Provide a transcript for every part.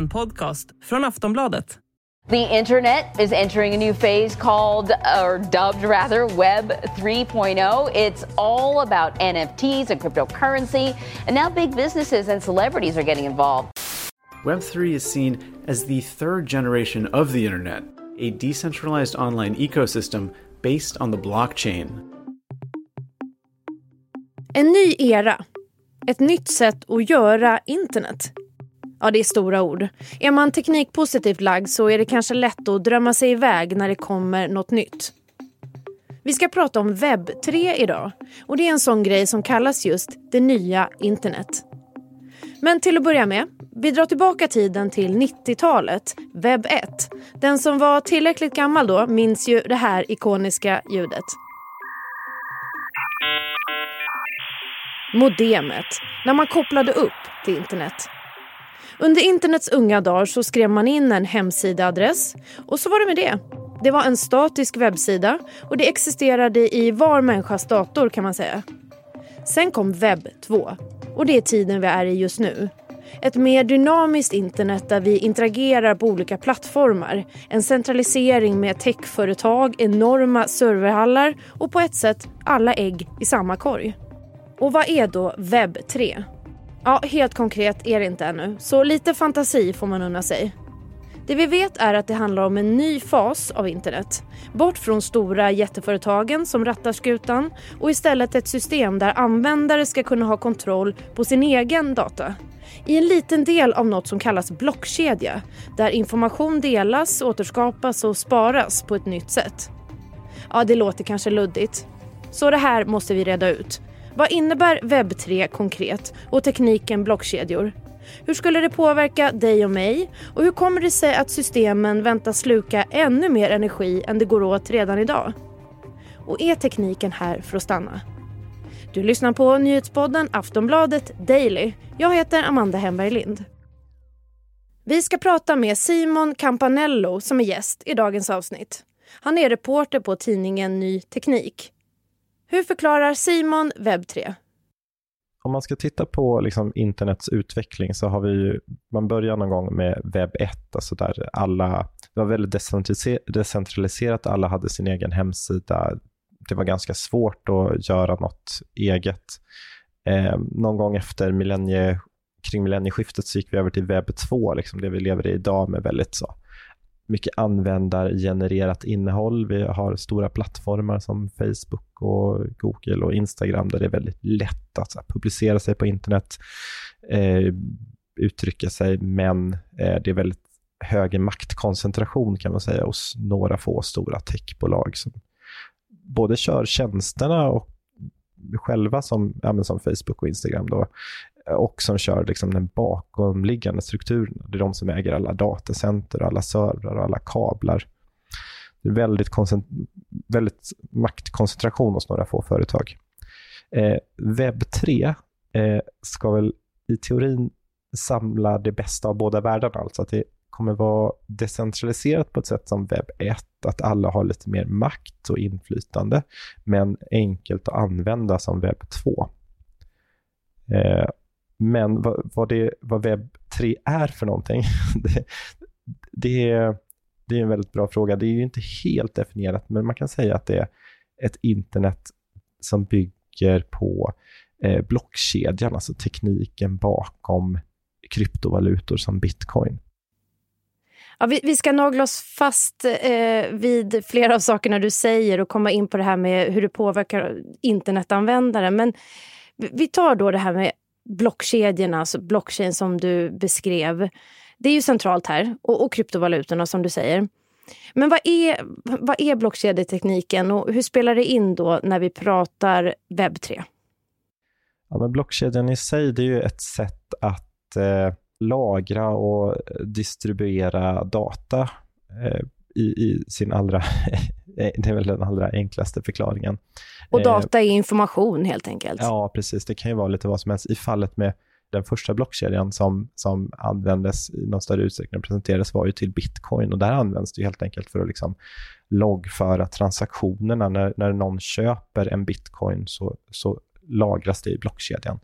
en podcast från Aftonbladet. The internet is entering a new phase called, or dubbed rather, Web 3.0. It's all about NFTs and cryptocurrency, and now big businesses and celebrities are getting involved. Web3 is seen as the third generation of the internet, a decentralized online ecosystem based on the blockchain. En ny era. Ett nytt sätt att göra internet. Ja, det är stora ord. Är man teknikpositivt lagd så är det kanske lätt att drömma sig iväg när det kommer något nytt. Vi ska prata om webb 3 idag och det är en sån grej som kallas just det nya internet. Men till att börja med, vi drar tillbaka tiden till 90-talet, webb 1. Den som var tillräckligt gammal då minns ju det här ikoniska ljudet. Modemet, när man kopplade upp till internet. Under internets unga dagar så skrev man in en hemsidaadress och så var det med det. Det var en statisk webbsida och det existerade i var människas dator kan man säga. Sen kom webb 2 och det är tiden vi är i just nu. Ett mer dynamiskt internet där vi interagerar på olika plattformar. En centralisering med techföretag, enorma serverhallar och på ett sätt alla ägg i samma korg. Och vad är då webb 3? Ja, helt konkret är det inte ännu, så lite fantasi får man unna sig. Det vi vet är att det handlar om en ny fas av internet. Bort från stora jätteföretagen som rattar skutan och istället ett system där användare ska kunna ha kontroll på sin egen data. I en liten del av något som kallas blockkedja där information delas, återskapas och sparas på ett nytt sätt. Ja, det låter kanske luddigt. Så det här måste vi reda ut. Vad innebär webb 3 konkret och tekniken blockkedjor? Hur skulle det påverka dig och mig? Och hur kommer det sig att systemen väntas sluka ännu mer energi än det går åt redan idag? Och är tekniken här för att stanna? Du lyssnar på nyhetspodden Aftonbladet Daily. Jag heter Amanda Hemberg Lind. Vi ska prata med Simon Campanello som är gäst i dagens avsnitt. Han är reporter på tidningen Ny Teknik. Hur förklarar Simon webb 3? Om man ska titta på liksom internets utveckling så har vi ju, man börjar någon gång med webb 1, alltså där alla, det var väldigt decentraliserat, alla hade sin egen hemsida. Det var ganska svårt att göra något eget. Eh, någon gång efter millennie, kring millennieskiftet så gick vi över till webb 2, liksom det vi lever i idag med väldigt så mycket användargenererat innehåll. Vi har stora plattformar som Facebook och Google och Instagram där det är väldigt lätt att publicera sig på internet, eh, uttrycka sig, men eh, det är väldigt hög maktkoncentration kan man säga hos några få stora techbolag som både kör tjänsterna och själva som, ja, som Facebook och Instagram då, Eh, och som kör liksom den bakomliggande strukturen. Det är de som äger alla datacenter, alla servrar och alla kablar. Det är väldigt, väldigt maktkoncentration hos några få företag. Eh, webb 3 eh, ska väl i teorin samla det bästa av båda världarna, alltså att det kommer vara decentraliserat på ett sätt som webb 1, att alla har lite mer makt och inflytande, men enkelt att använda som webb 2. Eh, men vad, vad, det, vad webb 3 är för någonting, det, det, är, det är en väldigt bra fråga. Det är ju inte helt definierat, men man kan säga att det är ett internet som bygger på eh, blockkedjan, alltså tekniken bakom kryptovalutor som bitcoin. Ja, vi, vi ska nagla oss fast eh, vid flera av sakerna du säger och komma in på det här med hur det påverkar internetanvändare. Men vi tar då det här med blockkedjorna, alltså blockchain som du beskrev. Det är ju centralt här, och, och kryptovalutorna som du säger. Men vad är, vad är blockkedjetekniken och hur spelar det in då när vi pratar webb 3? Ja, men blockkedjan i sig det är ju ett sätt att eh, lagra och distribuera data eh, i, i, sin allra, det är väl den allra enklaste förklaringen. Och data är information helt enkelt? Ja, precis. Det kan ju vara lite vad som helst. I fallet med den första blockkedjan som, som användes i någon större utsträckning och presenterades var ju till bitcoin och där används det helt enkelt för att liksom loggföra transaktionerna. När, när någon köper en bitcoin så, så lagras det i blockkedjan.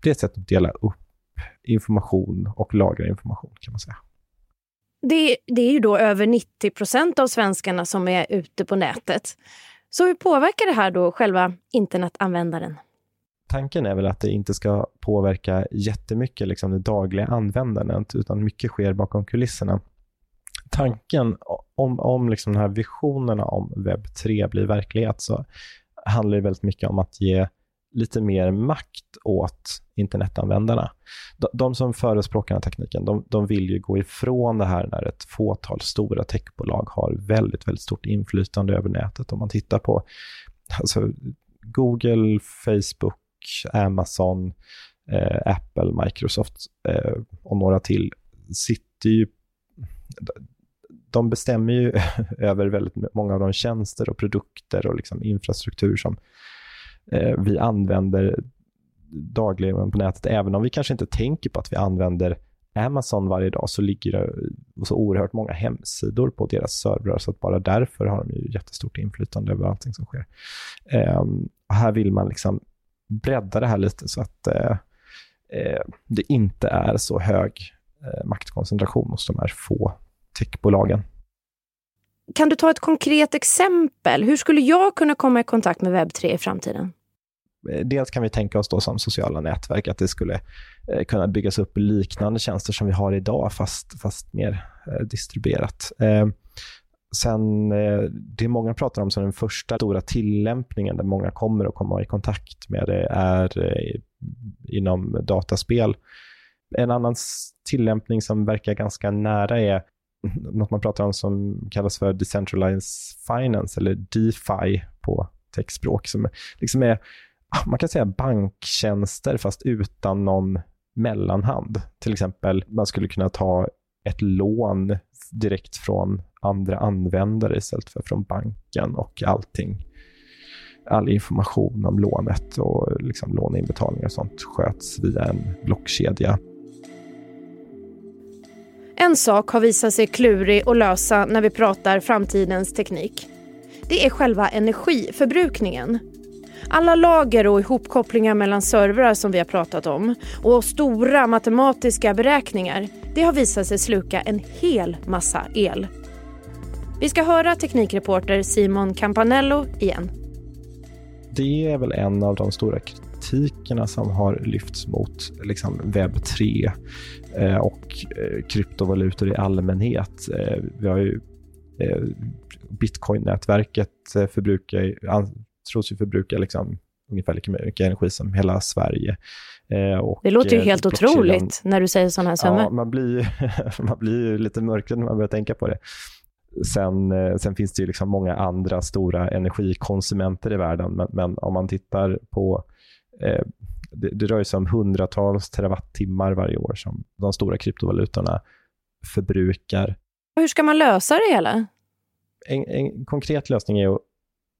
Det är ett sätt att dela upp information och lagra information kan man säga. Det, det är ju då över 90 procent av svenskarna som är ute på nätet. Så hur påverkar det här då själva internetanvändaren? Tanken är väl att det inte ska påverka jättemycket liksom det dagliga användandet, utan mycket sker bakom kulisserna. Tanken om, om liksom de här visionerna om webb 3 blir verklighet så handlar det väldigt mycket om att ge lite mer makt åt internetanvändarna. De, de som förespråkar den här tekniken, de, de, vill ju gå ifrån det här när ett fåtal stora techbolag har väldigt, väldigt stort inflytande över nätet. Om man tittar på alltså, Google, Facebook, Amazon, eh, Apple, Microsoft eh, och några till sitter ju de bestämmer ju över väldigt många av de tjänster och produkter och liksom infrastruktur som Eh, vi använder dagligen på nätet. Även om vi kanske inte tänker på att vi använder Amazon varje dag så ligger det så oerhört många hemsidor på deras servrar så att bara därför har de ju jättestort inflytande över allting som sker. Eh, här vill man liksom bredda det här lite så att eh, eh, det inte är så hög eh, maktkoncentration hos de här få techbolagen. Kan du ta ett konkret exempel? Hur skulle jag kunna komma i kontakt med Web3 i framtiden? Eh, dels kan vi tänka oss då som sociala nätverk att det skulle eh, kunna byggas upp liknande tjänster som vi har idag, fast, fast mer eh, distribuerat. Sen, det många pratar om som den första stora tillämpningen där många kommer att komma i kontakt med det är inom dataspel. En annan tillämpning som verkar ganska nära är något man pratar om som kallas för decentralized finance eller DeFi på techspråk som liksom är, Ah, man kan säga banktjänster fast utan någon mellanhand. Till exempel, man skulle kunna ta ett lån direkt från andra användare istället för från banken och allting. All information om lånet och liksom låneinbetalningar och sånt sköts via en blockkedja. En sak har visat sig klurig att lösa när vi pratar framtidens teknik. Det är själva energiförbrukningen. Alla lager och ihopkopplingar mellan servrar som vi har pratat om och stora matematiska beräkningar det har visat sig sluka en hel massa el. Vi ska höra teknikreporter Simon Campanello igen. Det är väl en av de stora kritikerna som har lyfts mot liksom webb 3 eh, och eh, kryptovalutor i allmänhet. Eh, vi har ju Bitcoin-nätverket förbrukar, tros ju förbruka liksom ungefär lika mycket energi som hela Sverige. Och, det låter ju helt otroligt när du säger sådana här summor. Ja, man blir, man blir lite mörkrädd när man börjar tänka på det. Sen, sen finns det ju liksom många andra stora energikonsumenter i världen, men, men om man tittar på eh, det, det rör sig om hundratals terawattimmar varje år som de stora kryptovalutorna förbrukar. Hur ska man lösa det hela? En, en konkret lösning är att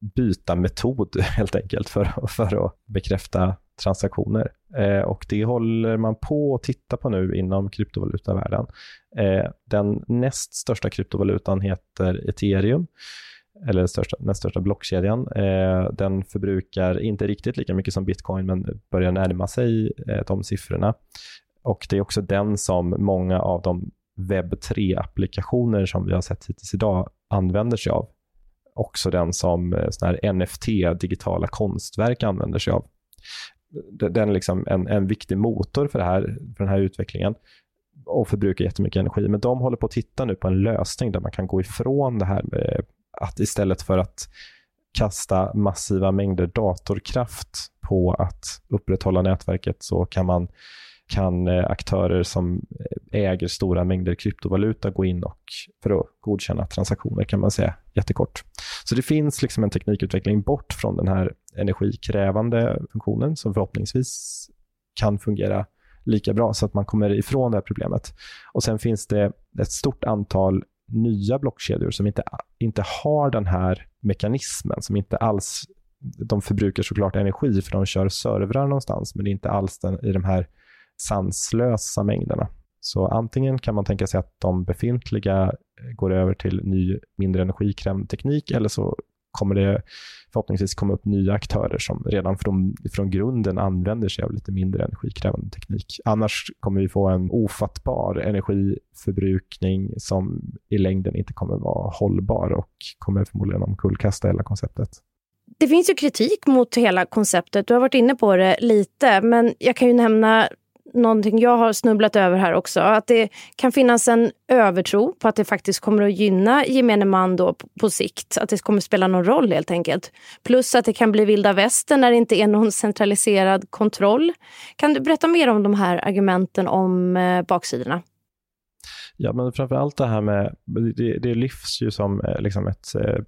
byta metod helt enkelt för, för att bekräfta transaktioner. Eh, och det håller man på att titta på nu inom kryptovalutavärlden. Eh, den näst största kryptovalutan heter ethereum eller den största, näst största blockkedjan. Eh, den förbrukar inte riktigt lika mycket som bitcoin, men börjar närma sig eh, de siffrorna. Och det är också den som många av de webb 3-applikationer som vi har sett hittills idag använder sig av. Också den som eh, sån här NFT, digitala konstverk, använder sig av. Den är liksom en, en viktig motor för, det här, för den här utvecklingen och förbrukar jättemycket energi. Men de håller på att titta nu på en lösning där man kan gå ifrån det här med att istället för att kasta massiva mängder datorkraft på att upprätthålla nätverket så kan man kan eh, aktörer som eh, äger stora mängder kryptovaluta gå in och för att godkänna transaktioner kan man säga jättekort. Så det finns liksom en teknikutveckling bort från den här energikrävande funktionen som förhoppningsvis kan fungera lika bra så att man kommer ifrån det här problemet. Och Sen finns det ett stort antal nya blockkedjor som inte, inte har den här mekanismen, som inte alls de förbrukar såklart energi för de kör servrar någonstans, men det är inte alls den, i de här sanslösa mängderna. Så antingen kan man tänka sig att de befintliga eh, går över till ny, mindre energikrävande teknik eller så kommer det förhoppningsvis komma upp nya aktörer som redan från, från grunden använder sig av lite mindre energikrävande teknik. Annars kommer vi få en ofattbar energiförbrukning som i längden inte kommer vara hållbar och kommer förmodligen omkullkasta hela konceptet. Det finns ju kritik mot hela konceptet. Du har varit inne på det lite, men jag kan ju nämna någonting jag har snubblat över här också. Att det kan finnas en övertro på att det faktiskt kommer att gynna gemene man då på sikt. Att det kommer att spela någon roll helt enkelt. Plus att det kan bli vilda västern när det inte är någon centraliserad kontroll. Kan du berätta mer om de här argumenten om eh, baksidorna? Ja, men framför allt det här med, det, det lyfts ju som eh, liksom ett eh,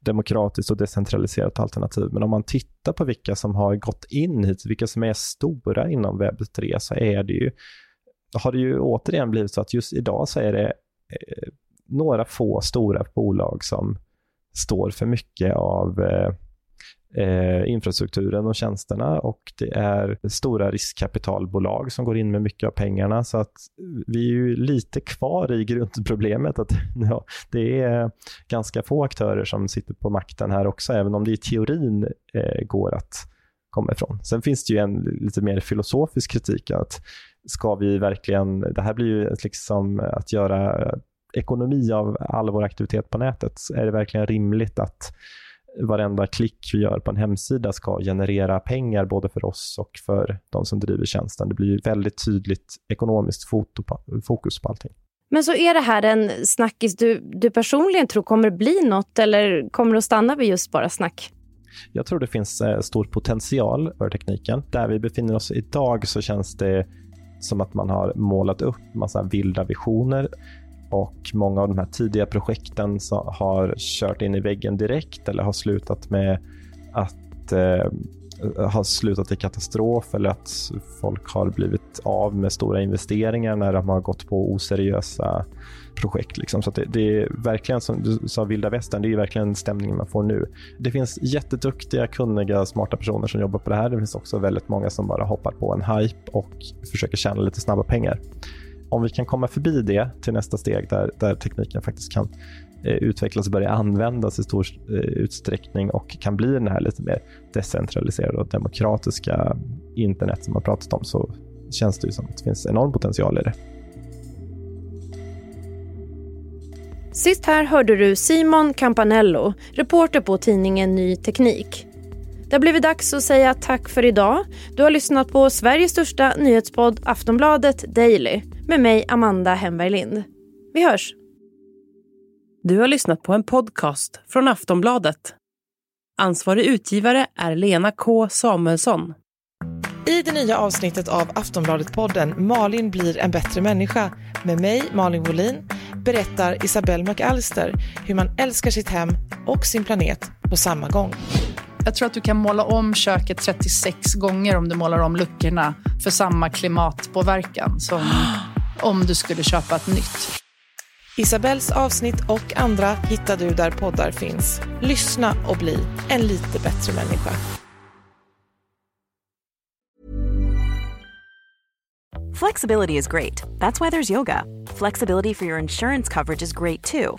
demokratiskt och decentraliserat alternativ. Men om man tittar på vilka som har gått in hit, vilka som är stora inom webb3, så är det ju, har det ju återigen blivit så att just idag så är det eh, några få stora bolag som står för mycket av eh, eh, infrastrukturen och tjänsterna och det är stora riskkapitalbolag som går in med mycket av pengarna. Så att vi är ju lite kvar i grundproblemet att ja, det är ganska få aktörer som sitter på makten här också, även om det i teorin eh, går att komma ifrån. Sen finns det ju en lite mer filosofisk kritik att ska vi verkligen, det här blir ju liksom att göra ekonomi av all vår aktivitet på nätet. Är det verkligen rimligt att varenda klick vi gör på en hemsida ska generera pengar både för oss och för de som driver tjänsten. Det blir väldigt tydligt ekonomiskt fokus på allting. Men så är det här en snackis du, du personligen tror kommer bli något eller kommer det att stanna vid just bara snack? Jag tror det finns eh, stor potential för tekniken. Där vi befinner oss idag så känns det som att man har målat upp massa vilda visioner och många av de här tidiga projekten har kört in i väggen direkt eller har slutat med att eh, har slutat i katastrof eller att folk har blivit av med stora investeringar när de har gått på oseriösa projekt. Liksom. Så det, det, är verkligen som du sa, vilda västern, det är verkligen stämningen man får nu. Det finns jätteduktiga, kunniga, smarta personer som jobbar på det här. Det finns också väldigt många som bara hoppar på en hype och försöker tjäna lite snabba pengar om vi kan komma förbi det till nästa steg där, där tekniken faktiskt kan eh, utvecklas och börja användas i stor eh, utsträckning och kan bli den här lite mer decentraliserade och demokratiska internet som man pratat om så känns det ju som att det finns enorm potential i det. Sist här hörde du Simon Campanello, reporter på tidningen Ny Teknik. Det har blivit dags att säga tack för idag. Du har lyssnat på Sveriges största nyhetspodd Aftonbladet Daily med mig Amanda Hemberg Lind. Vi hörs! Du har lyssnat på en podcast från Aftonbladet. Ansvarig utgivare är Lena K Samuelsson. I det nya avsnittet av Aftonbladet-podden Malin blir en bättre människa med mig, Malin Wolin, berättar Isabelle McAllister hur man älskar sitt hem och sin planet på samma gång. Jag tror att du kan måla om köket 36 gånger om du målar om luckorna för samma klimatpåverkan som om du skulle köpa ett nytt. Isabells avsnitt och andra hittar du där poddar finns. Lyssna och bli en lite bättre människa. Flexibility is great. That's why there's yoga. Flexibility for your insurance coverage is great too.